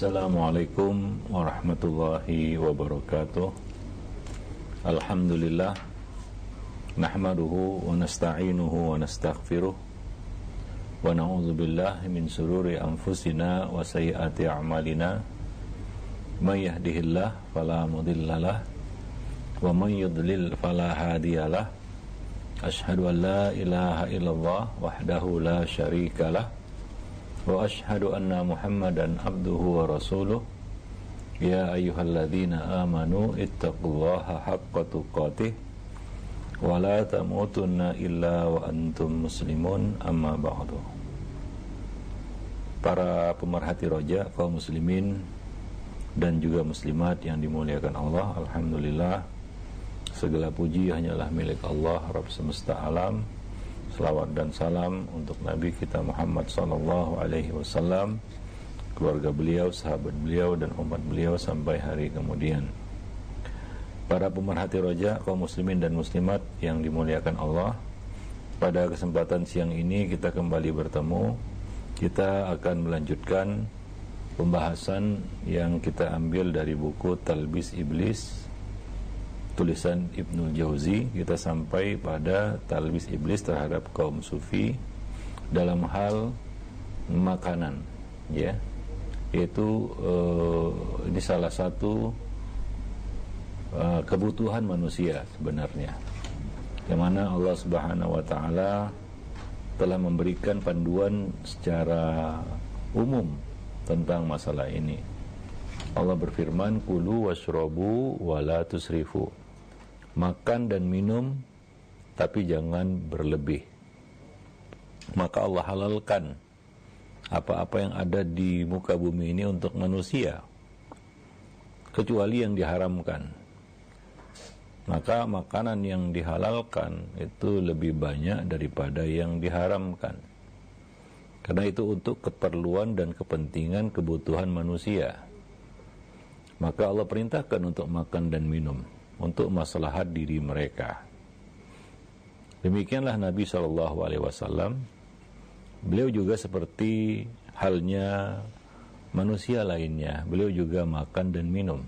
Assalamualaikum warahmatullahi wabarakatuh. Alhamdulillah Nahmaduhu wa nasta'inuhu wa nastaghfiruh. Wa na'udhu billahi min sururi anfusina wa sayyati a'malina. Man yahdihillah fala mudillalah Wa man yudlil fala hadiyalah Ashhadu an la ilaha illallah wahdahu la syarikalah Wa ashhadu anna muhammadan abduhu wa rasuluh. Ya ayyuhalladzina amanu ittaqullaha haqqa tuqatih. Wa la tamutunna illa wa antum muslimun. Amma ba'du. Para pemerhati roja kaum muslimin dan juga muslimat yang dimuliakan Allah Alhamdulillah segala puji hanyalah milik Allah Rabb semesta alam Salawat dan salam untuk Nabi kita Muhammad sallallahu alaihi wasallam, keluarga beliau, sahabat beliau dan umat beliau sampai hari kemudian. Para pemerhati roja kaum muslimin dan muslimat yang dimuliakan Allah, pada kesempatan siang ini kita kembali bertemu. Kita akan melanjutkan pembahasan yang kita ambil dari buku Talbis Iblis tulisan Ibnu Jauzi kita sampai pada talbis iblis terhadap kaum sufi dalam hal makanan ya. Yaitu uh, ini salah satu uh, kebutuhan manusia sebenarnya. Yang mana Allah Subhanahu wa taala telah memberikan panduan secara umum tentang masalah ini. Allah berfirman kulu washrabu wala tusrifu makan dan minum tapi jangan berlebih. Maka Allah halalkan apa-apa yang ada di muka bumi ini untuk manusia kecuali yang diharamkan. Maka makanan yang dihalalkan itu lebih banyak daripada yang diharamkan. Karena itu untuk keperluan dan kepentingan kebutuhan manusia. Maka Allah perintahkan untuk makan dan minum untuk maslahat diri mereka. Demikianlah Nabi Shallallahu Alaihi Wasallam. Beliau juga seperti halnya manusia lainnya. Beliau juga makan dan minum.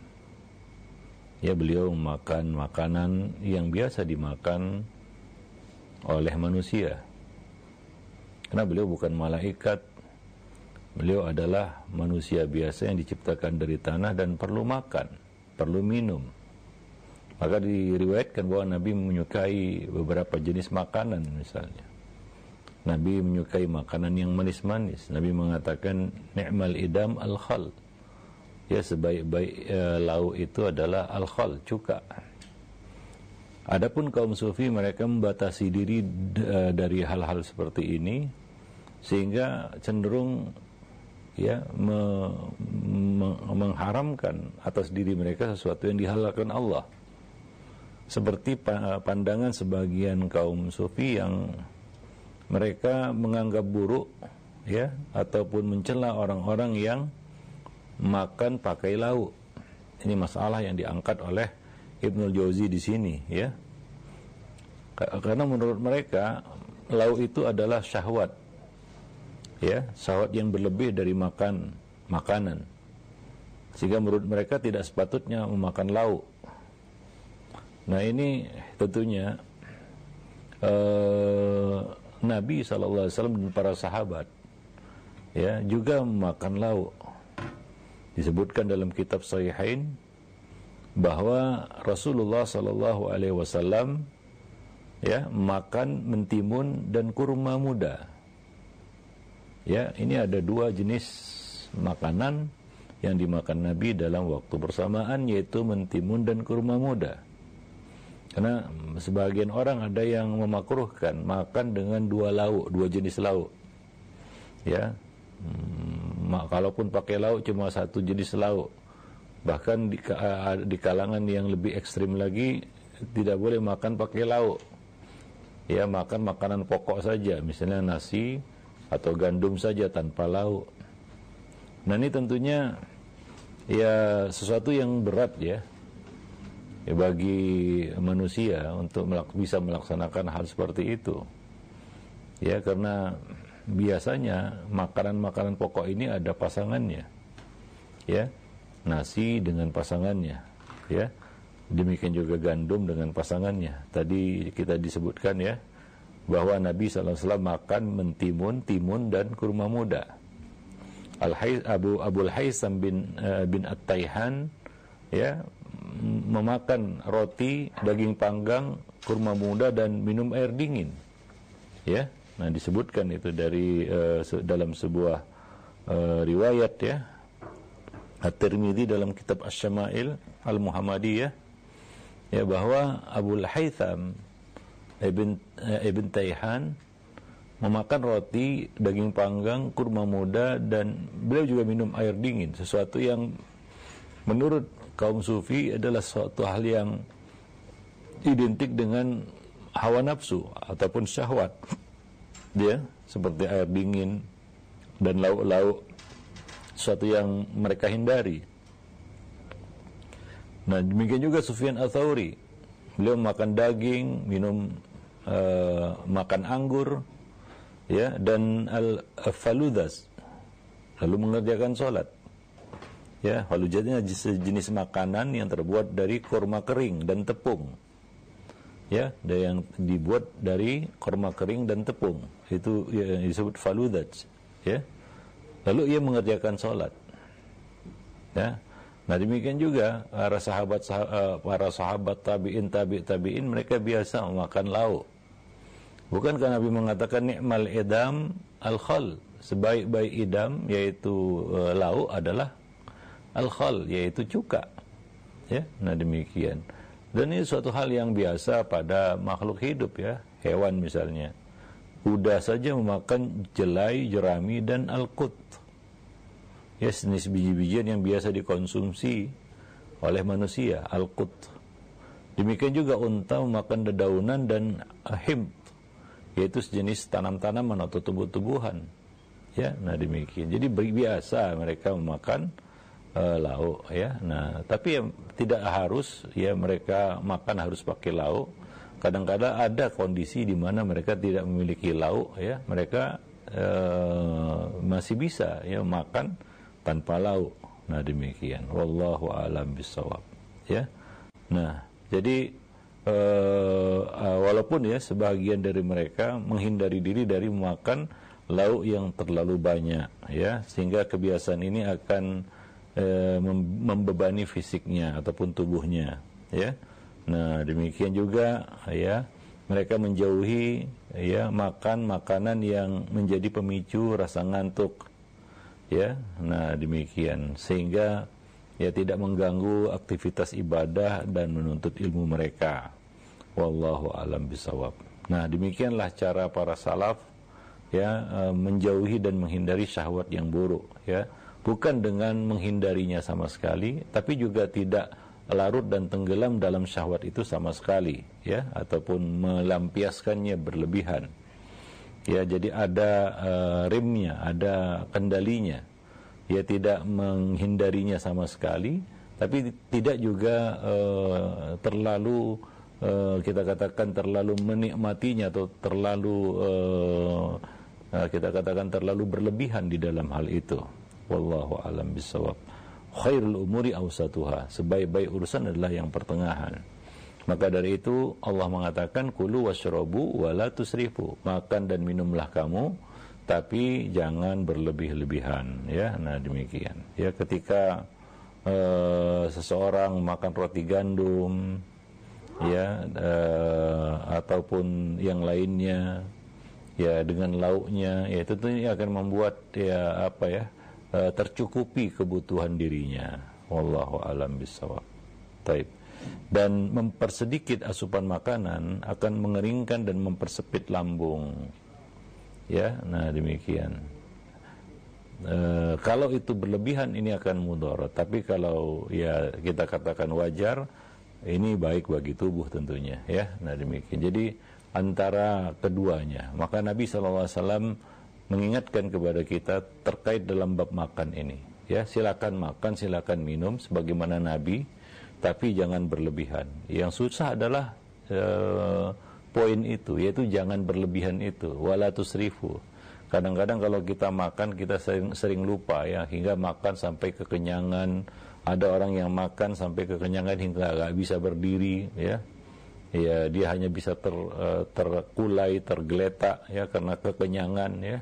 Ya beliau makan makanan yang biasa dimakan oleh manusia. Karena beliau bukan malaikat. Beliau adalah manusia biasa yang diciptakan dari tanah dan perlu makan, perlu minum maka diriwayatkan bahwa Nabi menyukai beberapa jenis makanan misalnya. Nabi menyukai makanan yang manis-manis. Nabi mengatakan ni'mal idam al-khal. Ya sebaik-baik e, lauk itu adalah al-khal, cuka. Adapun kaum sufi mereka membatasi diri e, dari hal-hal seperti ini sehingga cenderung ya me, me, mengharamkan atas diri mereka sesuatu yang dihalalkan Allah seperti pandangan sebagian kaum sufi yang mereka menganggap buruk ya ataupun mencela orang-orang yang makan pakai lauk. Ini masalah yang diangkat oleh Ibnu Jauzi di sini ya. Karena menurut mereka lauk itu adalah syahwat. Ya, syahwat yang berlebih dari makan makanan. Sehingga menurut mereka tidak sepatutnya memakan lauk Nah ini tentunya uh, Nabi SAW dan para sahabat ya juga makan lauk. Disebutkan dalam kitab Sahihain bahwa Rasulullah Sallallahu Alaihi Wasallam ya makan mentimun dan kurma muda. Ya ini ada dua jenis makanan yang dimakan Nabi dalam waktu bersamaan yaitu mentimun dan kurma muda. Karena sebagian orang ada yang memakruhkan makan dengan dua lauk, dua jenis lauk. Ya. Hmm, kalaupun pakai lauk cuma satu jenis lauk. Bahkan di, di kalangan yang lebih ekstrim lagi tidak boleh makan pakai lauk. Ya, makan makanan pokok saja, misalnya nasi atau gandum saja tanpa lauk. Nah, ini tentunya ya sesuatu yang berat ya ya, bagi manusia untuk melak bisa melaksanakan hal seperti itu. Ya karena biasanya makanan-makanan pokok ini ada pasangannya. ya nasi dengan pasangannya ya demikian juga gandum dengan pasangannya tadi kita disebutkan ya bahwa Nabi SAW makan mentimun timun dan kurma muda Al Abu Abul Haisam bin uh, bin At-Taihan ya memakan roti daging panggang kurma muda dan minum air dingin. Ya nah disebutkan itu dari uh, dalam sebuah uh, riwayat ya. At-Tirmidzi dalam kitab Asy-Syama'il Al-Muhammadiyah ya bahwa Abu Haytham Ibn uh, Ibn Taihan memakan roti, daging panggang, kurma muda dan beliau juga minum air dingin, sesuatu yang menurut kaum sufi adalah suatu hal yang identik dengan hawa nafsu ataupun syahwat. Dia seperti air dingin dan lauk-lauk sesuatu yang mereka hindari. Nah, demikian juga Sufyan Ats-Tsauri. Beliau makan daging, minum uh, makan anggur, ya, dan al-faludas. Lalu mengerjakan sholat. Ya, falujatnya jenis makanan yang terbuat dari kurma kering dan tepung. Ya, yang dibuat dari kurma kering dan tepung. Itu ya, disebut faludat. Ya, Lalu ia mengerjakan sholat. Ya. Nah demikian juga para sahabat eh, para sahabat tabiin tabi tabiin mereka biasa memakan lauk. Bukankah Nabi mengatakan nikmal idam al khal sebaik-baik idam yaitu uh, lauk adalah al khal yaitu cuka. Ya, nah demikian. Dan ini suatu hal yang biasa pada makhluk hidup ya, hewan misalnya. Udah saja memakan jelai, jerami, dan alkut. Ya, jenis biji-bijian yang biasa dikonsumsi oleh manusia, alkut. Demikian juga unta memakan dedaunan dan ahim, yaitu sejenis tanam-tanaman atau tumbuh-tumbuhan. Ya, nah demikian. Jadi biasa mereka memakan uh, lauk ya. Nah, tapi ya, tidak harus ya mereka makan harus pakai lauk. Kadang-kadang ada kondisi di mana mereka tidak memiliki lauk ya. Mereka uh, masih bisa ya makan tanpa lauk. Nah demikian. Wallahu alam bisawab ya. Nah jadi uh, uh, walaupun ya sebagian dari mereka menghindari diri dari makan lauk yang terlalu banyak ya. Sehingga kebiasaan ini akan uh, membebani fisiknya ataupun tubuhnya ya Nah, demikian juga ya mereka menjauhi ya makan makanan yang menjadi pemicu rasa ngantuk. Ya. Nah, demikian sehingga ya tidak mengganggu aktivitas ibadah dan menuntut ilmu mereka. Wallahu alam bisawab. Nah, demikianlah cara para salaf ya eh, menjauhi dan menghindari syahwat yang buruk ya. Bukan dengan menghindarinya sama sekali, tapi juga tidak larut dan tenggelam dalam syahwat itu sama sekali ya ataupun melampiaskannya berlebihan. Ya jadi ada uh, rimnya ada kendalinya. Ya tidak menghindarinya sama sekali tapi tidak juga uh, terlalu uh, kita katakan terlalu menikmatinya atau terlalu uh, kita katakan terlalu berlebihan di dalam hal itu wallahu alam bisawab khairul umuri awsatuha. Sebaik-baik urusan adalah yang pertengahan. Maka dari itu Allah mengatakan kulu washrabu wala tusrifu. Makan dan minumlah kamu tapi jangan berlebih-lebihan. Ya nah demikian. Ya ketika uh, seseorang makan roti gandum ya uh, ataupun yang lainnya ya dengan lauknya ya tentunya akan membuat ya apa ya uh, tercukupi kebutuhan dirinya. Wallahu alam bisawab. Taib. Dan mempersedikit asupan makanan akan mengeringkan dan mempersepit lambung. Ya, nah demikian. E, kalau itu berlebihan ini akan mudarat, tapi kalau ya kita katakan wajar, ini baik bagi tubuh tentunya ya. Nah demikian. Jadi antara keduanya, maka Nabi SAW mengingatkan kepada kita terkait dalam bab makan ini. Ya, silakan makan, silakan minum sebagaimana Nabi, tapi jangan berlebihan. Yang susah adalah uh, poin itu, yaitu jangan berlebihan itu, wala tusrifu. kadang-kadang kalau kita makan kita sering, sering lupa ya hingga makan sampai kekenyangan ada orang yang makan sampai kekenyangan hingga nggak bisa berdiri ya ya dia hanya bisa ter, uh, terkulai tergeletak ya karena kekenyangan ya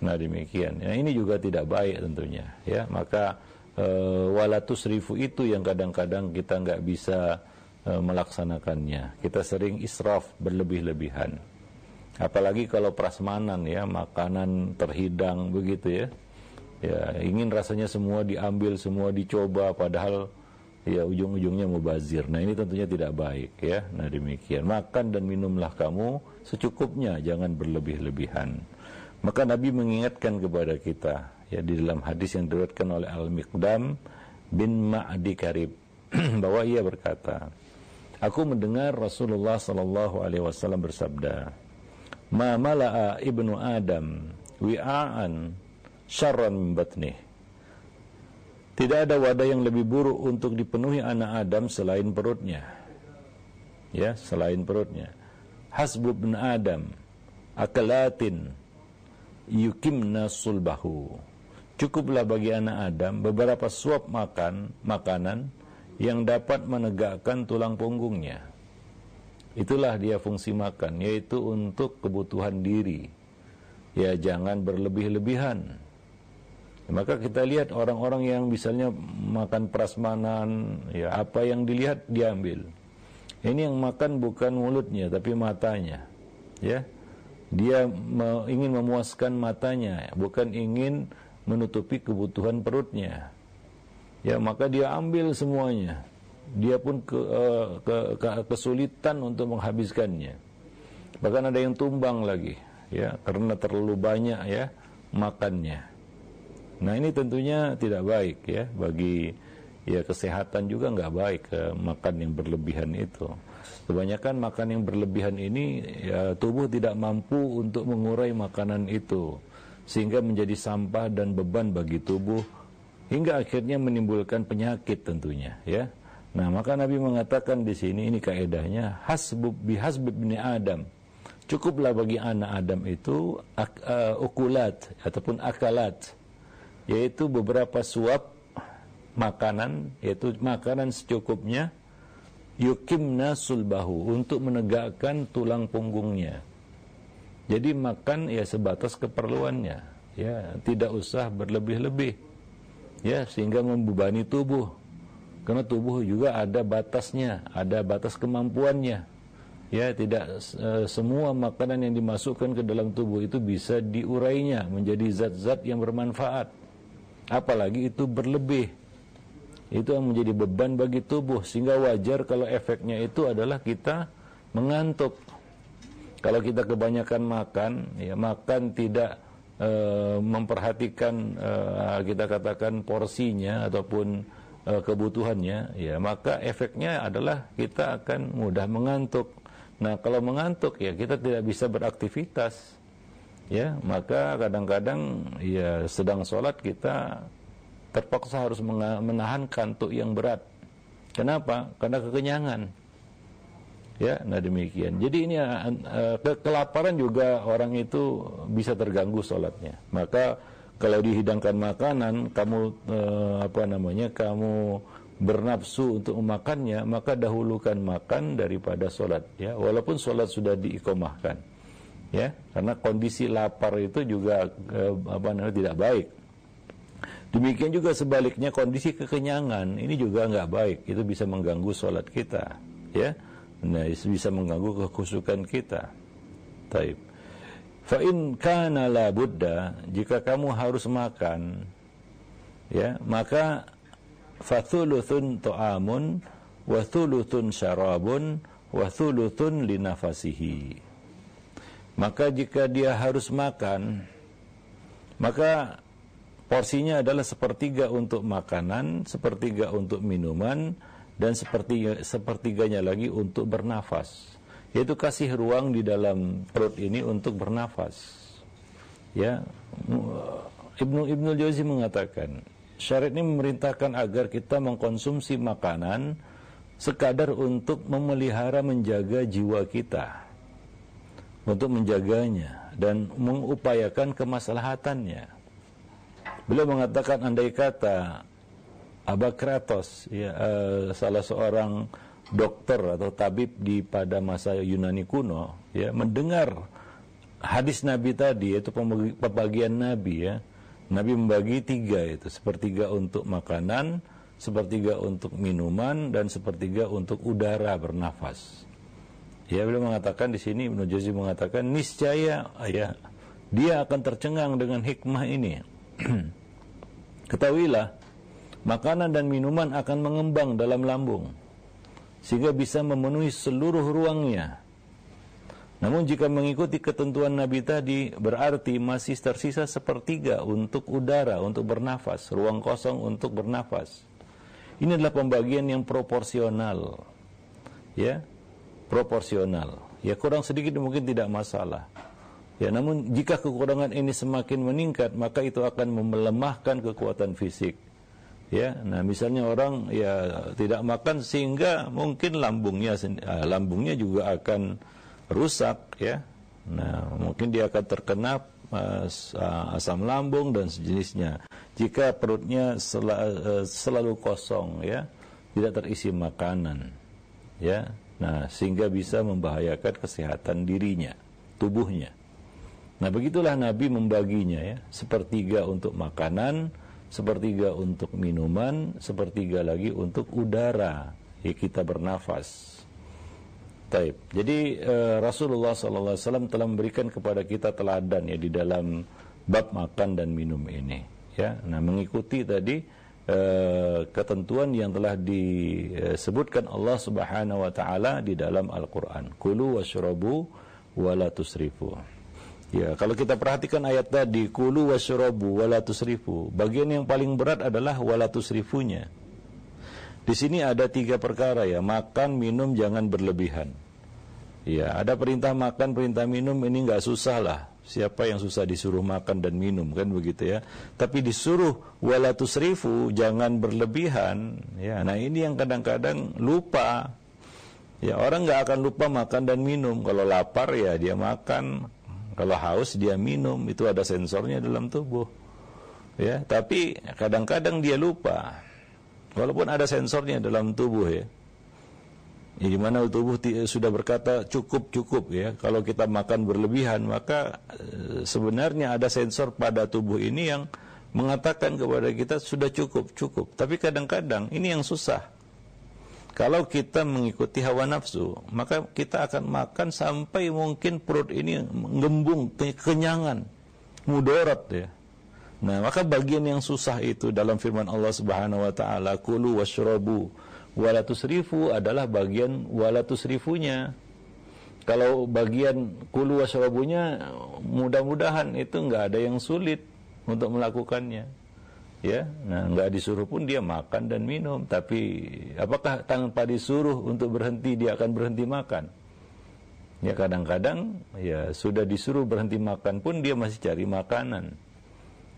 nah demikian. Ya ini juga tidak baik tentunya ya. Maka uh, walatus rifu itu yang kadang-kadang kita nggak bisa uh, melaksanakannya. Kita sering israf berlebih-lebihan. Apalagi kalau prasmanan ya makanan terhidang begitu ya. Ya ingin rasanya semua diambil semua dicoba padahal ya ujung-ujungnya mubazir. Nah ini tentunya tidak baik ya. Nah demikian. Makan dan minumlah kamu secukupnya jangan berlebih-lebihan maka Nabi mengingatkan kepada kita ya di dalam hadis yang diriwayatkan oleh Al-Miqdam bin Ma'di Karib bahwa ia berkata Aku mendengar Rasulullah sallallahu alaihi wasallam bersabda ma mala'a ibnu Adam wi'aan syarran batnih. Tidak ada wadah yang lebih buruk untuk dipenuhi anak Adam selain perutnya. Ya, selain perutnya. Hasbu bin Adam akalatin yukimna sulbahu. Cukuplah bagi anak Adam beberapa suap makan makanan yang dapat menegakkan tulang punggungnya. Itulah dia fungsi makan, yaitu untuk kebutuhan diri. Ya jangan berlebih-lebihan. Maka kita lihat orang-orang yang misalnya makan prasmanan, ya apa yang dilihat diambil. Ini yang makan bukan mulutnya tapi matanya. Ya. Dia ingin memuaskan matanya, bukan ingin menutupi kebutuhan perutnya. Ya, maka dia ambil semuanya dia pun ke, uh, ke, ke, kesulitan untuk menghabiskannya. Bahkan ada yang tumbang lagi, ya, karena terlalu banyak ya makannya. Nah ini tentunya tidak baik ya bagi ya kesehatan juga nggak baik uh, makan yang berlebihan itu. Kebanyakan makan yang berlebihan ini ya, tubuh tidak mampu untuk mengurai makanan itu sehingga menjadi sampah dan beban bagi tubuh hingga akhirnya menimbulkan penyakit tentunya ya Nah, maka Nabi mengatakan di sini ini kaidahnya hasbub bihasbib bin Adam. Cukuplah bagi anak Adam itu ak, uh, ukulat ataupun akalat yaitu beberapa suap makanan yaitu makanan secukupnya yukimna sulbahu untuk menegakkan tulang punggungnya. Jadi makan ya sebatas keperluannya, ya tidak usah berlebih-lebih, ya sehingga membebani tubuh karena tubuh juga ada batasnya, ada batas kemampuannya. Ya, tidak e, semua makanan yang dimasukkan ke dalam tubuh itu bisa diurainya menjadi zat-zat yang bermanfaat. Apalagi itu berlebih. Itu yang menjadi beban bagi tubuh sehingga wajar kalau efeknya itu adalah kita mengantuk. Kalau kita kebanyakan makan, ya makan tidak e, memperhatikan e, kita katakan porsinya ataupun uh, kebutuhannya, ya maka efeknya adalah kita akan mudah mengantuk. Nah, kalau mengantuk ya kita tidak bisa beraktivitas. Ya, maka kadang-kadang ya sedang sholat kita terpaksa harus menahan kantuk yang berat. Kenapa? Karena kekenyangan. Ya, nah demikian. Jadi ini uh, ke kelaparan juga orang itu bisa terganggu sholatnya. Maka kalau dihidangkan makanan kamu eh, apa namanya kamu bernafsu untuk memakannya maka dahulukan makan daripada sholat ya walaupun sholat sudah diikomahkan ya karena kondisi lapar itu juga eh, apa namanya tidak baik demikian juga sebaliknya kondisi kekenyangan ini juga nggak baik. Itu bisa mengganggu sholat kita ya. Nah bisa mengganggu kekhusukan kita. Taib. Fa in kana la budda, jika kamu harus makan, ya, maka fathuluthun ta'amun wa thuluthun syarabun wa thuluthun linafasihi. Maka jika dia harus makan, maka porsinya adalah sepertiga untuk makanan, sepertiga untuk minuman, dan sepertiga, sepertiganya lagi untuk bernafas yaitu kasih ruang di dalam perut ini untuk bernafas. Ya, Ibnu Ibnu Jauzi mengatakan, syariat ini memerintahkan agar kita mengkonsumsi makanan sekadar untuk memelihara menjaga jiwa kita. Untuk menjaganya dan mengupayakan kemaslahatannya. Beliau mengatakan andai kata Abakratos ya, uh, salah seorang dokter atau tabib di pada masa Yunani kuno ya mendengar hadis Nabi tadi yaitu pembagian Nabi ya Nabi membagi tiga itu sepertiga untuk makanan sepertiga untuk minuman dan sepertiga untuk udara bernafas. Ya beliau mengatakan di sini Ibnu Jauzi mengatakan niscaya ya dia akan tercengang dengan hikmah ini ketahuilah makanan dan minuman akan mengembang dalam lambung sehingga bisa memenuhi seluruh ruangnya. Namun jika mengikuti ketentuan Nabi tadi berarti masih tersisa sepertiga untuk udara untuk bernafas, ruang kosong untuk bernafas. Ini adalah pembagian yang proporsional. Ya, proporsional. Ya kurang sedikit mungkin tidak masalah. Ya, namun jika kekurangan ini semakin meningkat, maka itu akan melemahkan kekuatan fisik. Ya nah misalnya orang ya tidak makan sehingga mungkin lambungnya uh, lambungnya juga akan rusak ya. Nah mungkin dia akan terkena uh, asam lambung dan sejenisnya. Jika perutnya uh, selalu kosong ya tidak terisi makanan ya. Nah sehingga bisa membahayakan kesehatan dirinya tubuhnya nah begitulah Nabi membaginya ya sepertiga untuk makanan sepertiga untuk minuman, sepertiga lagi untuk udara ya kita bernafas. Taib. Jadi uh, Rasulullah SAW telah memberikan kepada kita teladan ya di dalam bab makan dan minum ini. Ya, nah mengikuti tadi uh, ketentuan yang telah disebutkan Allah Subhanahu Wa Taala di dalam Al Quran. Kulu washrabu wala tusrifu. Ya, kalau kita perhatikan ayat tadi, kulu wasyrabu wala tusrifu. Bagian yang paling berat adalah wala tusrifunya. Di sini ada tiga perkara ya, makan, minum jangan berlebihan. Ya, ada perintah makan, perintah minum ini nggak susah lah. Siapa yang susah disuruh makan dan minum kan begitu ya. Tapi disuruh wala tusrifu, jangan berlebihan. Ya, nah ini yang kadang-kadang lupa. Ya, orang nggak akan lupa makan dan minum. Kalau lapar ya dia makan, kalau haus dia minum, itu ada sensornya dalam tubuh. Ya, tapi kadang-kadang dia lupa. Walaupun ada sensornya dalam tubuh ya. Ya, di tubuh sudah berkata cukup cukup ya. Kalau kita makan berlebihan maka e, sebenarnya ada sensor pada tubuh ini yang mengatakan kepada kita sudah cukup cukup. Tapi kadang-kadang ini yang susah. Kalau kita mengikuti hawa nafsu, maka kita akan makan sampai mungkin perut ini menggembung, kenyangan, mudarat ya. Nah, maka bagian yang susah itu dalam firman Allah Subhanahu wa taala, "Kulu washrabu wala tusrifu" adalah bagian wala tusrifunya. Kalau bagian kulu washrabunya mudah-mudahan itu enggak ada yang sulit untuk melakukannya ya nah nggak disuruh pun dia makan dan minum. Tapi apakah tanpa disuruh untuk berhenti dia akan berhenti makan? Ya kadang-kadang ya sudah disuruh berhenti makan pun dia masih cari makanan.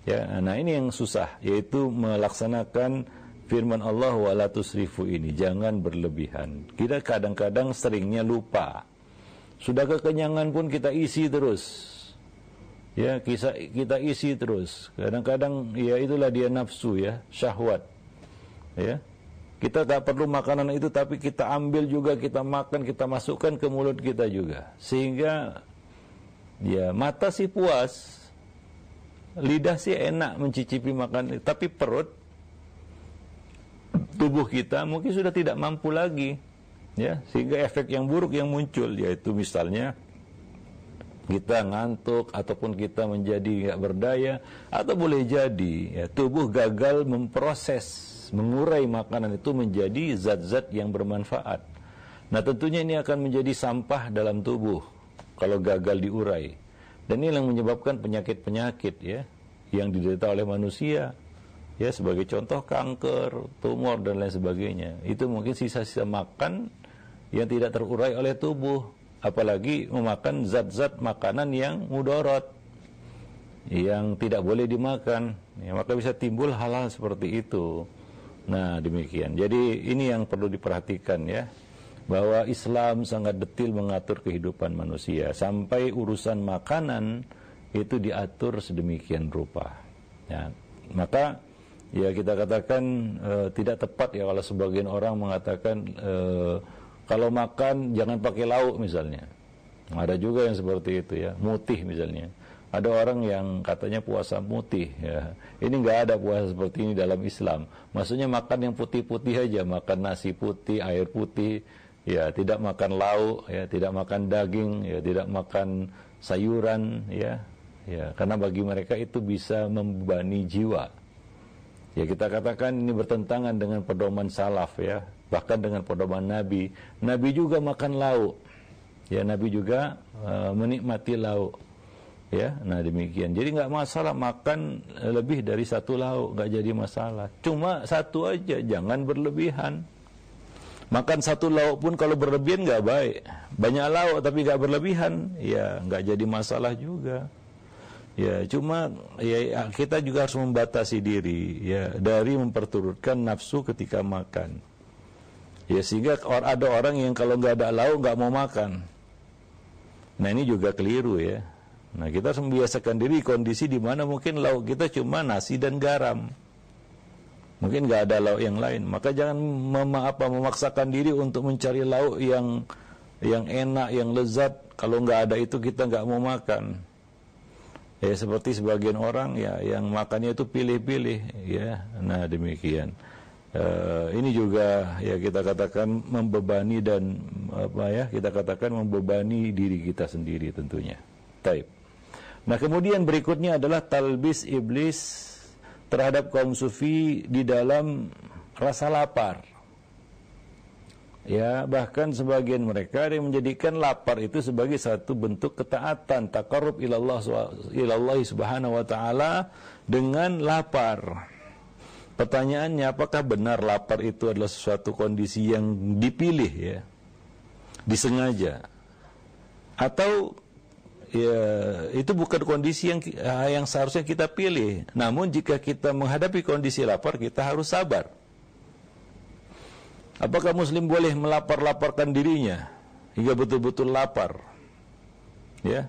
Ya nah ini yang susah yaitu melaksanakan firman Allah wala tusrifu ini jangan berlebihan. Kita kadang-kadang seringnya lupa. Sudah kekenyangan pun kita isi terus ya kisah kita isi terus. Kadang-kadang ya itulah dia nafsu ya syahwat. Ya. Kita tak perlu makanan itu tapi kita ambil juga kita makan kita masukkan ke mulut kita juga. Sehingga ya mata sih puas lidah sih enak mencicipi makan tapi perut tubuh kita mungkin sudah tidak mampu lagi. Ya sehingga efek yang buruk yang muncul yaitu misalnya kita ngantuk ataupun kita menjadi nggak berdaya atau boleh jadi ya, tubuh gagal memproses mengurai makanan itu menjadi zat-zat yang bermanfaat. Nah tentunya ini akan menjadi sampah dalam tubuh kalau gagal diurai dan ini yang menyebabkan penyakit-penyakit ya yang diderita oleh manusia ya sebagai contoh kanker, tumor dan lain sebagainya. Itu mungkin sisa-sisa makan yang tidak terurai oleh tubuh apalagi memakan zat-zat makanan yang mudorot yang tidak boleh dimakan. Ya, maka bisa timbul hal-hal seperti itu. Nah demikian. Jadi ini yang perlu diperhatikan ya bahwa Islam sangat detil mengatur kehidupan manusia. Sampai urusan makanan itu diatur sedemikian rupa. Ya, maka ya kita katakan e, tidak tepat ya kalau sebagian orang mengatakan e, kalau makan jangan pakai lauk misalnya. Ada juga yang seperti itu ya, mutih misalnya. Ada orang yang katanya puasa putih ya. Ini nggak ada puasa seperti ini dalam Islam. Maksudnya makan yang putih-putih aja, makan nasi putih, air putih, ya tidak makan lauk ya tidak makan daging ya tidak makan sayuran ya ya karena bagi mereka itu bisa membebani jiwa ya kita katakan ini bertentangan dengan pedoman salaf ya. Bahkan dengan pedoman nabi. Nabi juga makan lauk. Ya nabi juga uh, menikmati lauk. Ya nah demikian. Jadi nggak masalah makan lebih dari satu lauk nggak jadi masalah. Cuma satu aja jangan berlebihan. Makan satu lauk pun kalau berlebihan nggak baik. Banyak lauk tapi nggak berlebihan, ya nggak jadi masalah juga. Ya, cuma ya kita juga harus membatasi diri ya dari memperturutkan nafsu ketika makan. Ya sehingga ada orang yang kalau nggak ada lauk nggak mau makan. Nah ini juga keliru ya. Nah kita harus membiasakan diri kondisi di mana mungkin lauk kita cuma nasi dan garam. Mungkin nggak ada lauk yang lain. Maka jangan mem apa, memaksakan diri untuk mencari lauk yang yang enak, yang lezat. Kalau nggak ada itu kita nggak mau makan. Ya seperti sebagian orang ya yang makannya itu pilih-pilih ya. Nah demikian. Uh, ini juga ya kita katakan membebani dan apa ya kita katakan membebani diri kita sendiri tentunya. Taib. Nah kemudian berikutnya adalah talbis iblis terhadap kaum sufi di dalam rasa lapar. Ya, bahkan sebagian mereka yang menjadikan lapar itu sebagai satu bentuk ketaatan, takarrub ilallah ilallah subhanahu wa taala dengan lapar. Pertanyaannya apakah benar lapar itu adalah sesuatu kondisi yang dipilih ya? Disengaja. Atau ya itu bukan kondisi yang yang seharusnya kita pilih. Namun jika kita menghadapi kondisi lapar, kita harus sabar. Apakah muslim boleh melapar-laparkan dirinya hingga betul-betul lapar? Ya.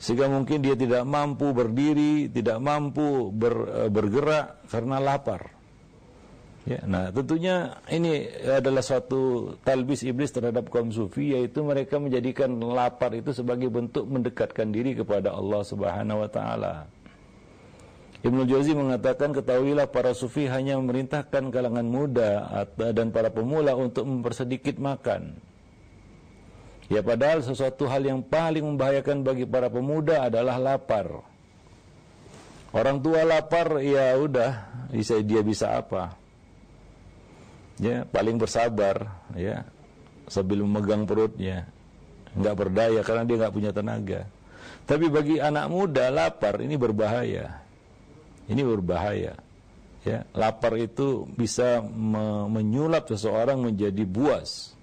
Sehingga mungkin dia tidak mampu berdiri, tidak mampu ber, eh, bergerak karena lapar. Ya, nah tentunya ini adalah suatu talbis iblis terhadap kaum sufi yaitu mereka menjadikan lapar itu sebagai bentuk mendekatkan diri kepada Allah Subhanahu wa taala. Ibnu Jauzi mengatakan ketahuilah para sufi hanya memerintahkan kalangan muda dan para pemula untuk mempersedikit makan. Ya padahal sesuatu hal yang paling membahayakan bagi para pemuda adalah lapar. Orang tua lapar ya udah bisa dia bisa apa? ya paling bersabar ya sambil memegang perutnya nggak berdaya karena dia nggak punya tenaga tapi bagi anak muda lapar ini berbahaya ini berbahaya ya lapar itu bisa me menyulap seseorang menjadi buas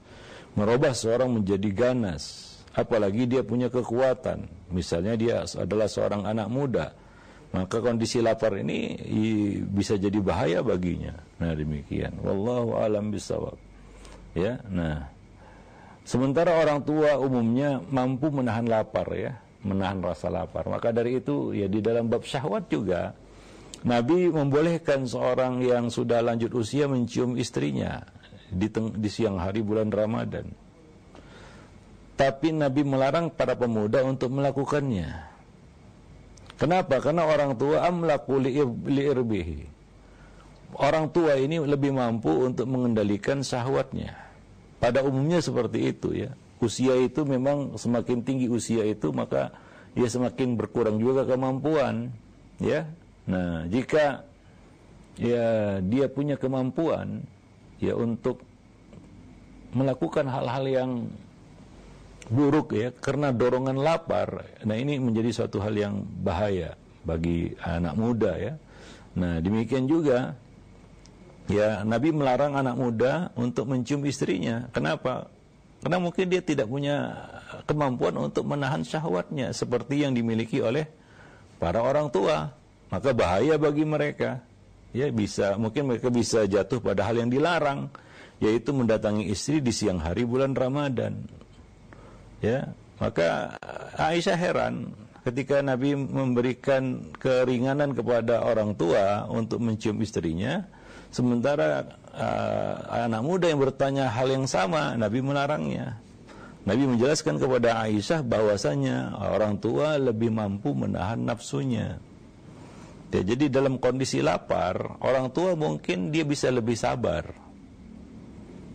merubah seseorang menjadi ganas apalagi dia punya kekuatan misalnya dia adalah seorang anak muda maka kondisi lapar ini bisa jadi bahaya baginya. Nah demikian. Wallahu alam bisawab. Ya, nah. Sementara orang tua umumnya mampu menahan lapar ya, menahan rasa lapar. Maka dari itu ya di dalam bab syahwat juga Nabi membolehkan seorang yang sudah lanjut usia mencium istrinya di, di siang hari bulan Ramadan. Tapi Nabi melarang para pemuda untuk melakukannya. Kenapa? Karena orang tua amlaku li'irbihi. Orang tua ini lebih mampu untuk mengendalikan syahwatnya. Pada umumnya seperti itu ya. Usia itu memang semakin tinggi usia itu maka dia semakin berkurang juga kemampuan, ya. Nah, jika ya dia punya kemampuan ya untuk melakukan hal-hal yang buruk ya karena dorongan lapar. Nah, ini menjadi suatu hal yang bahaya bagi anak muda ya. Nah, demikian juga ya Nabi melarang anak muda untuk mencium istrinya. Kenapa? Karena mungkin dia tidak punya kemampuan untuk menahan syahwatnya seperti yang dimiliki oleh para orang tua. Maka bahaya bagi mereka. Ya bisa mungkin mereka bisa jatuh pada hal yang dilarang yaitu mendatangi istri di siang hari bulan Ramadan. Ya, maka Aisyah heran ketika Nabi memberikan keringanan kepada orang tua untuk mencium istrinya, sementara uh, anak muda yang bertanya hal yang sama, Nabi melarangnya. Nabi menjelaskan kepada Aisyah bahwasanya orang tua lebih mampu menahan nafsunya. Ya, jadi dalam kondisi lapar, orang tua mungkin dia bisa lebih sabar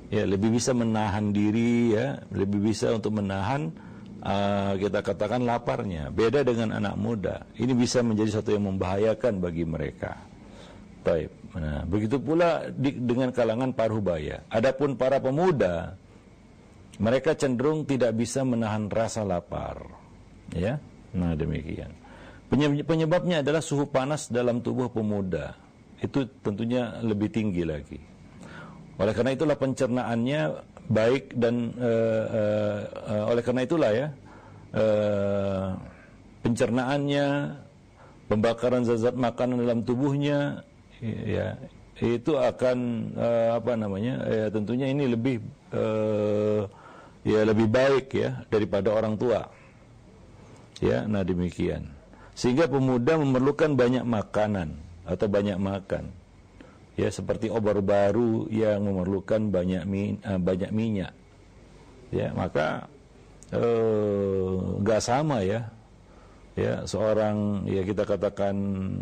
ya lebih bisa menahan diri ya lebih bisa untuk menahan uh, kita katakan laparnya beda dengan anak muda ini bisa menjadi satu yang membahayakan bagi mereka Baik. Nah, begitu pula di, dengan kalangan parubaya. Adapun para pemuda, mereka cenderung tidak bisa menahan rasa lapar. Ya, nah demikian. Penyebabnya adalah suhu panas dalam tubuh pemuda. Itu tentunya lebih tinggi lagi. Oleh karena itulah pencernaannya baik dan uh, uh, uh, oleh karena itulah ya uh, pencernaannya, pembakaran zat-zat makanan dalam tubuhnya ya itu akan uh, apa namanya ya tentunya ini lebih uh, ya lebih baik ya daripada orang tua ya nah demikian sehingga pemuda memerlukan banyak makanan atau banyak makan. Ya seperti obat baru yang memerlukan banyak min, uh, banyak minyak. Ya maka nggak uh, sama ya. Ya seorang ya kita katakan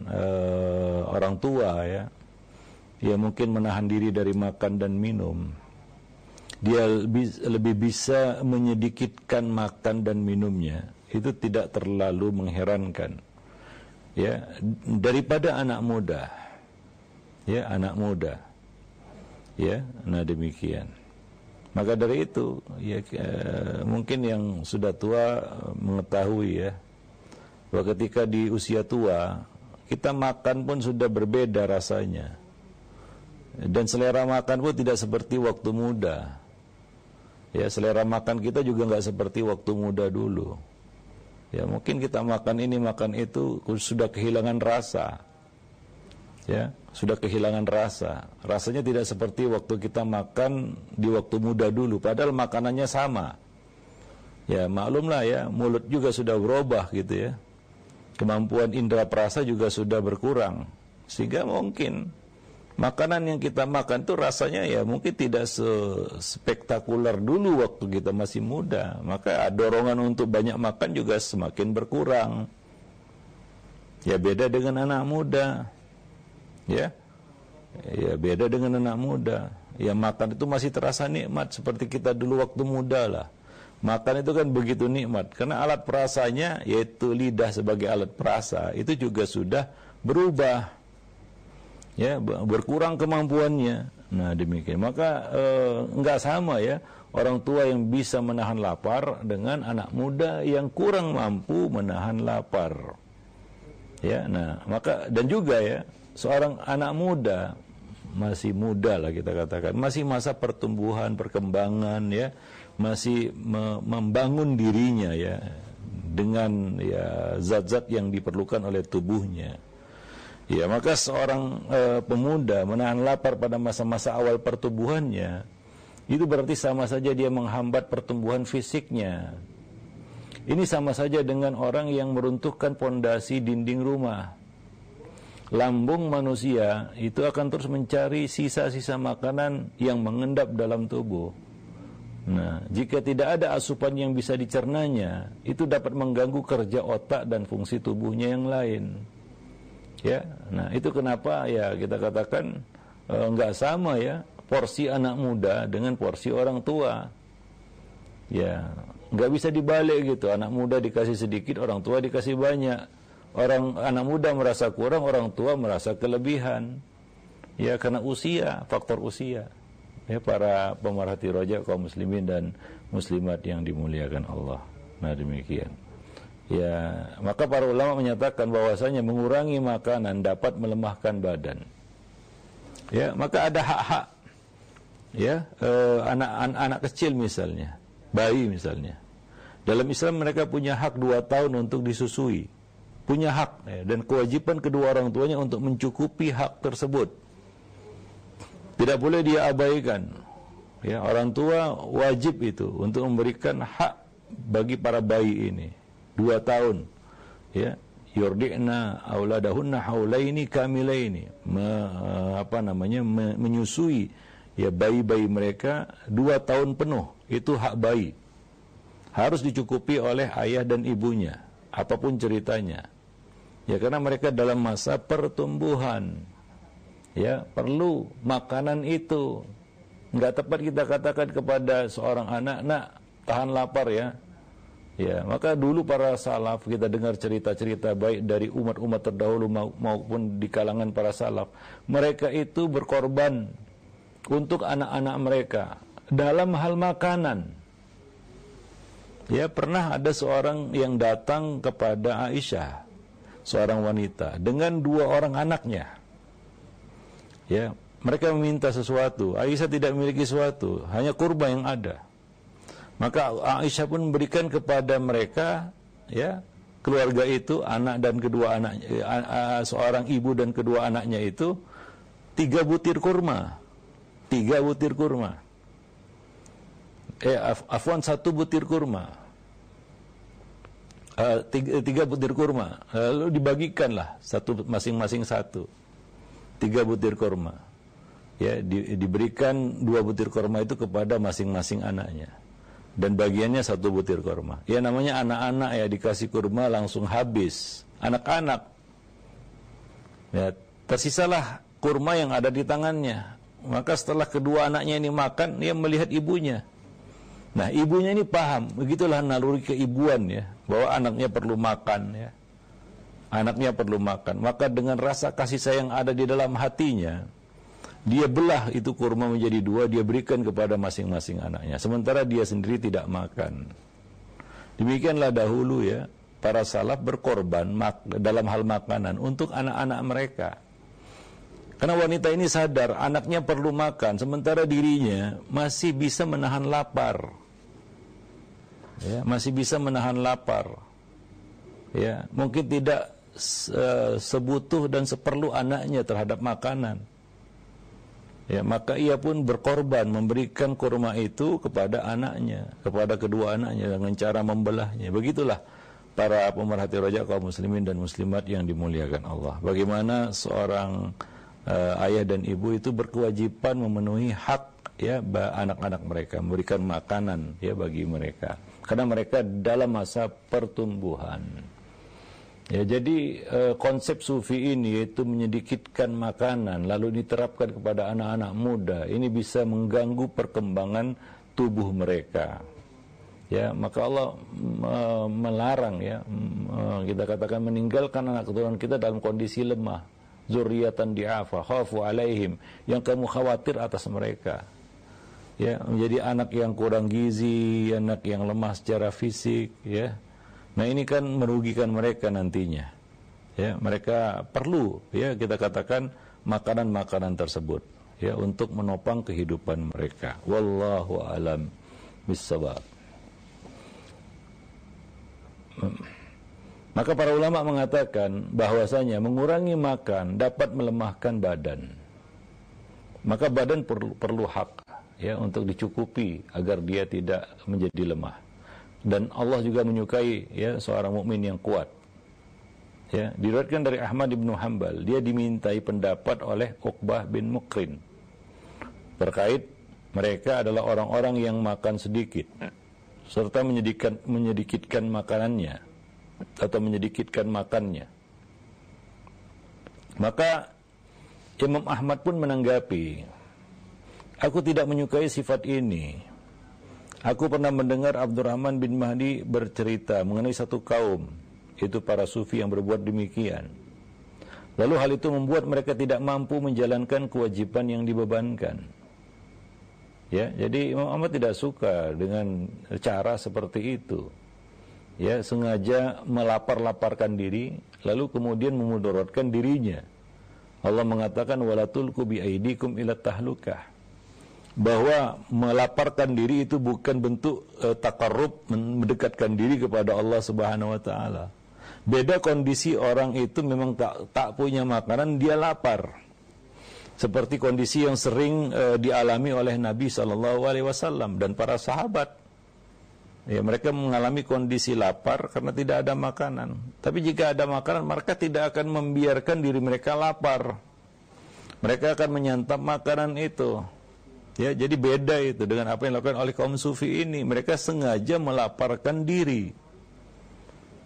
uh, orang tua ya. Ya mungkin menahan diri dari makan dan minum. Dia lebih bisa menyedikitkan makan dan minumnya itu tidak terlalu mengherankan. Ya daripada anak muda. Ya anak muda. Ya nah demikian. Maka dari itu ya eh, mungkin yang sudah tua mengetahui ya bahwa ketika di usia tua kita makan pun sudah berbeda rasanya. Dan selera makan pun tidak seperti waktu muda. Ya selera makan kita juga nggak seperti waktu muda dulu ya mungkin kita makan ini makan itu sudah kehilangan rasa ya sudah kehilangan rasa. Rasanya tidak seperti waktu kita makan di waktu muda dulu, padahal makanannya sama. Ya maklumlah ya, mulut juga sudah berubah gitu ya. Kemampuan indera perasa juga sudah berkurang. Sehingga mungkin makanan yang kita makan itu rasanya ya mungkin tidak spektakuler dulu waktu kita masih muda. Maka dorongan untuk banyak makan juga semakin berkurang. Ya beda dengan anak muda. Ya. Ya beda dengan anak muda. Yang makan itu masih terasa nikmat seperti kita dulu waktu muda lah. Makan itu kan begitu nikmat. Karena alat perasanya yaitu lidah sebagai alat perasa itu juga sudah berubah ya berkurang kemampuannya. Nah demikian. Maka eh, nggak sama ya orang tua yang bisa menahan lapar dengan anak muda yang kurang mampu menahan lapar. Ya nah maka dan juga ya seorang anak muda masih muda lah kita katakan masih masa pertumbuhan perkembangan ya masih me membangun dirinya ya dengan ya zat-zat yang diperlukan oleh tubuhnya ya maka seorang e, pemuda menahan lapar pada masa-masa awal pertumbuhannya itu berarti sama saja dia menghambat pertumbuhan fisiknya ini sama saja dengan orang yang meruntuhkan pondasi dinding rumah lambung manusia itu akan terus mencari sisa-sisa makanan yang mengendap dalam tubuh. Nah, jika tidak ada asupan yang bisa dicernanya, itu dapat mengganggu kerja otak dan fungsi tubuhnya yang lain. Ya, nah itu kenapa ya kita katakan e, nggak sama ya porsi anak muda dengan porsi orang tua. Ya, nggak bisa dibalik gitu. Anak muda dikasih sedikit, orang tua dikasih banyak Orang anak muda merasa kurang, orang tua merasa kelebihan. Ya karena usia, faktor usia. Ya para pemerhati rojak kaum muslimin dan muslimat yang dimuliakan Allah. Nah demikian. Ya, maka para ulama menyatakan bahwasanya mengurangi makanan dapat melemahkan badan. Ya, maka ada hak-hak. Ya, anak-anak eh, kecil misalnya, bayi misalnya. Dalam Islam mereka punya hak dua tahun untuk disusui punya hak ya, dan kewajiban kedua orang tuanya untuk mencukupi hak tersebut. Tidak boleh dia abaikan. Ya, orang tua wajib itu untuk memberikan hak bagi para bayi ini. Dua tahun. Ya, yurdi'na auladahunna haulaini kamilaini. Me, apa namanya? Me, menyusui ya bayi-bayi mereka dua tahun penuh. Itu hak bayi. Harus dicukupi oleh ayah dan ibunya. Apa pun ceritanya. Ya karena mereka dalam masa pertumbuhan. Ya, perlu makanan itu nggak tepat kita katakan kepada seorang anak, nak tahan lapar ya. Ya, maka dulu para salaf kita dengar cerita-cerita baik dari umat-umat terdahulu maupun di kalangan para salaf, mereka itu berkorban untuk anak-anak mereka dalam hal makanan. Ya, pernah ada seorang yang datang kepada Aisyah, seorang wanita dengan dua orang anaknya. Ya, mereka meminta sesuatu, Aisyah tidak memiliki sesuatu, hanya kurma yang ada. Maka Aisyah pun memberikan kepada mereka, ya, keluarga itu, anak dan kedua anaknya, eh, seorang ibu dan kedua anaknya itu, tiga butir kurma. Tiga butir kurma. Eh, af afwan satu butir kurma. Uh, tiga, tiga butir kurma. Lalu dibagikanlah satu masing-masing satu. Tiga butir kurma ya di, diberikan dua butir korma itu kepada masing-masing anaknya dan bagiannya satu butir korma ya namanya anak-anak ya dikasih kurma langsung habis. Anak-anak. Ya tersisalah kurma yang ada di tangannya. Maka setelah kedua anaknya ini makan dia melihat ibunya. Nah ibunya ini paham. Begitulah naluri keibuan ya bahwa anaknya perlu makan ya. Anaknya perlu makan. Maka dengan rasa kasih sayang ada di dalam hatinya dia belah itu kurma menjadi dua, dia berikan kepada masing-masing anaknya. Sementara dia sendiri tidak makan. Demikianlah dahulu ya, para salaf berkorban dalam hal makanan untuk anak-anak mereka. Karena wanita ini sadar anaknya perlu makan, sementara dirinya masih bisa menahan lapar. Ya, masih bisa menahan lapar. Ya, mungkin tidak sebutuh dan seperlu anaknya terhadap makanan ya maka ia pun berkorban memberikan kurma itu kepada anaknya kepada kedua anaknya dengan cara membelahnya. Begitulah para pemerhati raja kaum muslimin dan muslimat yang dimuliakan Allah. Bagaimana seorang uh, ayah dan ibu itu berkewajiban memenuhi hak ya anak-anak mereka memberikan makanan ya bagi mereka. Karena mereka dalam masa pertumbuhan Ya, jadi e, konsep sufi ini yaitu menyedikitkan makanan lalu diterapkan kepada anak-anak muda ini bisa mengganggu perkembangan tubuh mereka. Ya, maka Allah e, melarang ya e, kita katakan meninggalkan anak keturunan kita dalam kondisi lemah, zuriatan di'afa, khafu alaihim yang kamu khawatir atas mereka. Ya, menjadi anak yang kurang gizi, anak yang lemah secara fisik, ya Nah ini kan merugikan mereka nantinya. Ya, mereka perlu ya kita katakan makanan-makanan tersebut ya untuk menopang kehidupan mereka. Wallahu alam bisawab. Maka para ulama mengatakan bahwasanya mengurangi makan dapat melemahkan badan. Maka badan perlu, perlu hak ya untuk dicukupi agar dia tidak menjadi lemah dan Allah juga menyukai ya seorang mukmin yang kuat. Ya, diriwayatkan dari Ahmad bin Hambal, dia dimintai pendapat oleh Uqbah bin Mukrin terkait mereka adalah orang-orang yang makan sedikit serta menyedikitkan menyedikitkan makanannya atau menyedikitkan makannya. Maka Imam Ahmad pun menanggapi, aku tidak menyukai sifat ini Aku pernah mendengar Abdurrahman bin Mahdi bercerita mengenai satu kaum, itu para sufi yang berbuat demikian. Lalu hal itu membuat mereka tidak mampu menjalankan kewajiban yang dibebankan. Ya, jadi Imam Ahmad tidak suka dengan cara seperti itu. Ya, sengaja melapar-laparkan diri lalu kemudian memudaratkan dirinya. Allah mengatakan walatul kubi aidikum ila tahlukah bahwa melaparkan diri itu bukan bentuk uh, takarrub mendekatkan diri kepada Allah Subhanahu wa taala. Beda kondisi orang itu memang tak tak punya makanan dia lapar. seperti kondisi yang sering uh, dialami oleh Nabi Shallallahu Alaihi Wasallam dan para sahabat. Ya, mereka mengalami kondisi lapar karena tidak ada makanan. Tapi jika ada makanan, mereka tidak akan membiarkan diri mereka lapar. Mereka akan menyantap makanan itu. Ya, jadi beda itu dengan apa yang dilakukan oleh kaum sufi ini. Mereka sengaja melaparkan diri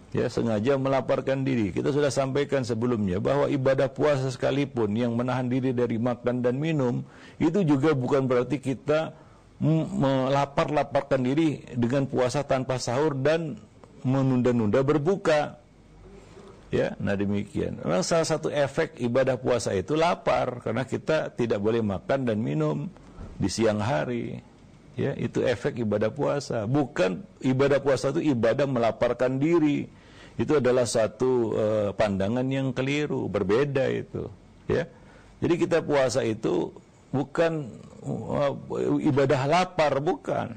ya sengaja melaparkan diri. Kita sudah sampaikan sebelumnya bahwa ibadah puasa sekalipun yang menahan diri dari makan dan minum itu juga bukan berarti kita melapar-laparkan diri dengan puasa tanpa sahur dan menunda-nunda berbuka. Ya, nah demikian. Memang salah satu efek ibadah puasa itu lapar karena kita tidak boleh makan dan minum di siang hari. Ya, itu efek ibadah puasa. Bukan ibadah puasa itu ibadah melaparkan diri itu adalah satu uh, pandangan yang keliru, berbeda itu, ya. Jadi kita puasa itu bukan uh, ibadah lapar, bukan.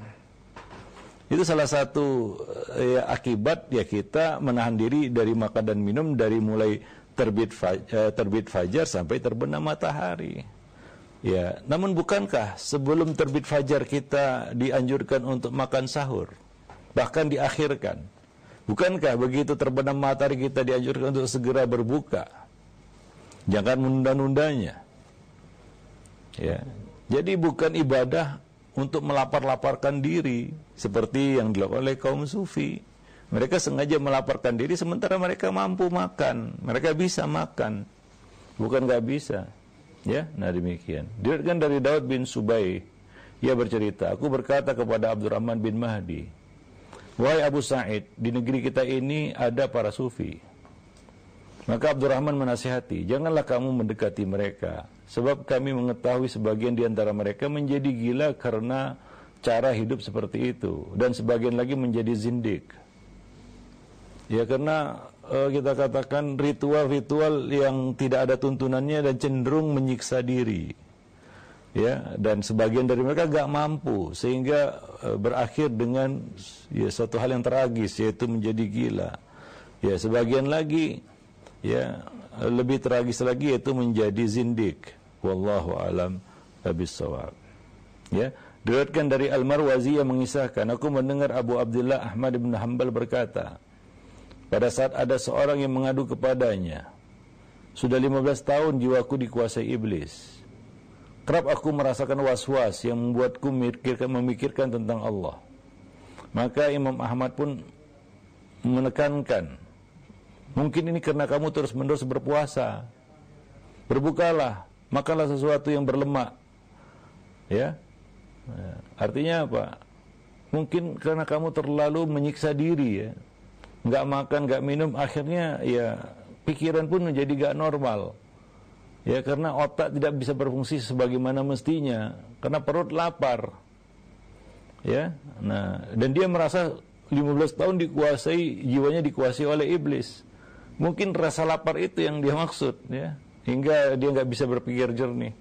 Itu salah satu uh, ya, akibat ya kita menahan diri dari makan dan minum dari mulai terbit fajar, terbit fajar sampai terbenam matahari. Ya, namun bukankah sebelum terbit fajar kita dianjurkan untuk makan sahur? Bahkan diakhirkan. Bukankah begitu terbenam matahari kita dianjurkan untuk segera berbuka? Jangan menunda-nundanya. Ya. Jadi bukan ibadah untuk melapar-laparkan diri seperti yang dilakukan oleh kaum sufi. Mereka sengaja melaparkan diri sementara mereka mampu makan, mereka bisa makan. Bukan nggak bisa. Ya, nah demikian. Diriwayatkan dari Daud bin Subai, ia bercerita, aku berkata kepada Abdurrahman bin Mahdi, Wahai Abu Sa'id, di negeri kita ini ada para sufi. Maka Abdurrahman menasihati, janganlah kamu mendekati mereka. Sebab kami mengetahui sebagian di antara mereka menjadi gila karena cara hidup seperti itu. Dan sebagian lagi menjadi zindik. Ya karena uh, kita katakan ritual-ritual yang tidak ada tuntunannya dan cenderung menyiksa diri. Ya dan sebagian dari mereka gak mampu sehingga e, berakhir dengan ya satu hal yang tragis yaitu menjadi gila. Ya sebagian lagi ya lebih tragis lagi yaitu menjadi zindik. Wallahu alam bisawab. Ya diriwayatkan dari Al-Marwazi yang mengisahkan aku mendengar Abu Abdullah Ahmad bin Hanbal berkata pada saat ada seorang yang mengadu kepadanya sudah 15 tahun jiwaku dikuasai iblis Kerap aku merasakan was-was yang membuatku memikirkan, memikirkan tentang Allah. Maka Imam Ahmad pun menekankan, mungkin ini karena kamu terus-menerus berpuasa. Berbukalah, makanlah sesuatu yang berlemak. Ya. Artinya apa? Mungkin karena kamu terlalu menyiksa diri ya. Enggak makan, enggak minum, akhirnya ya pikiran pun menjadi gak normal Ya karena otak tidak bisa berfungsi sebagaimana mestinya karena perut lapar. Ya. Nah, dan dia merasa 15 tahun dikuasai jiwanya dikuasai oleh iblis. Mungkin rasa lapar itu yang dia maksud ya, hingga dia nggak bisa berpikir jernih.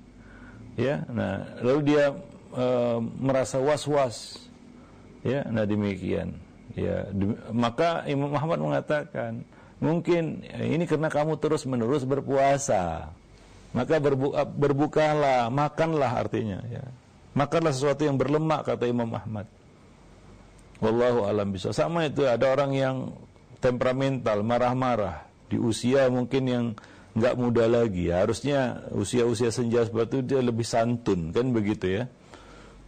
Ya. Nah, lalu dia e, merasa was-was. Ya, nah demikian. Ya, maka Imam Muhammad mengatakan, mungkin ini karena kamu terus-menerus berpuasa maka berbuka, berbukalah, makanlah artinya ya. Makanlah sesuatu yang berlemak kata Imam Ahmad. Wallahu alam bisa. Sama itu ada orang yang temperamental, marah-marah di usia mungkin yang nggak muda lagi. Harusnya usia-usia senja seperti itu dia lebih santun kan begitu ya.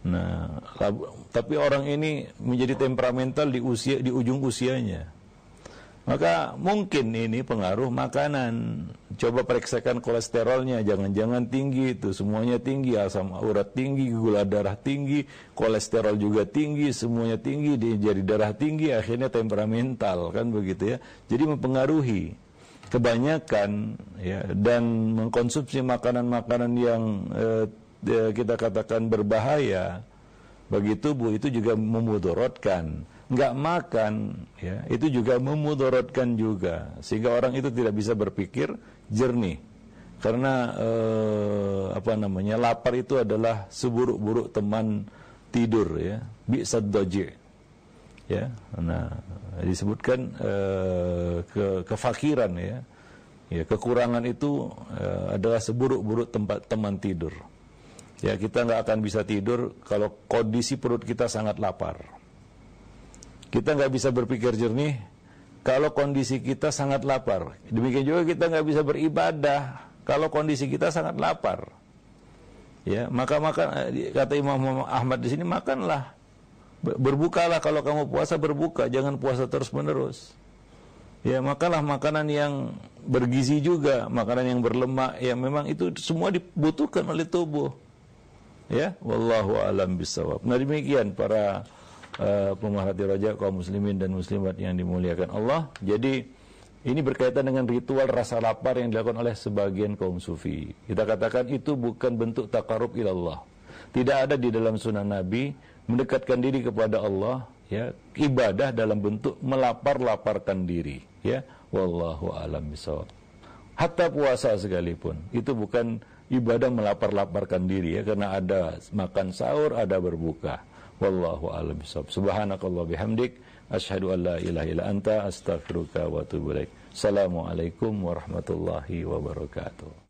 Nah, tapi orang ini menjadi temperamental di usia di ujung usianya. Maka mungkin ini pengaruh makanan. Coba periksakan kolesterolnya, jangan-jangan tinggi itu, semuanya tinggi, asam urat tinggi, gula darah tinggi, kolesterol juga tinggi, semuanya tinggi, jadi darah tinggi, akhirnya temperamental kan begitu ya. Jadi mempengaruhi kebanyakan ya dan mengkonsumsi makanan-makanan yang eh, kita katakan berbahaya. Bagi tubuh itu juga memudorotkan. Nggak makan ya itu juga memudorotkan juga. Sehingga orang itu tidak bisa berpikir jernih. Karena eh, apa namanya lapar itu adalah seburuk-buruk teman tidur ya. Bisa doji ya. Nah disebutkan eh, ke kefakiran ya. Ya, kekurangan itu uh, adalah seburuk-buruk tempat teman tidur. Ya, kita nggak akan bisa tidur kalau kondisi perut kita sangat lapar. Kita nggak bisa berpikir jernih kalau kondisi kita sangat lapar. Demikian juga kita nggak bisa beribadah kalau kondisi kita sangat lapar. Ya, maka makan kata Imam Ahmad di sini makanlah. Berbukalah kalau kamu puasa berbuka, jangan puasa terus-menerus. Ya, makanlah makanan yang bergizi juga, makanan yang berlemak, ya memang itu semua dibutuhkan oleh tubuh. Ya, wallahu alam bisawab. Nah, demikian para uh, pemerhati raja kaum muslimin dan muslimat yang dimuliakan Allah. Jadi ini berkaitan dengan ritual rasa lapar yang dilakukan oleh sebagian kaum sufi. Kita katakan itu bukan bentuk takarub ilallah. Tidak ada di dalam sunnah Nabi mendekatkan diri kepada Allah ya ibadah dalam bentuk melapar-laparkan diri ya wallahu alam bisawab hatta puasa sekalipun itu bukan ibadah melapar-laparkan diri ya karena ada makan sahur ada berbuka. Wallahu alam bisawab subhanakallah bihamdik. Asyhadu an la ilaha illa anta astaghfiruka wa atubu ilaik. Assalamualaikum warahmatullahi wabarakatuh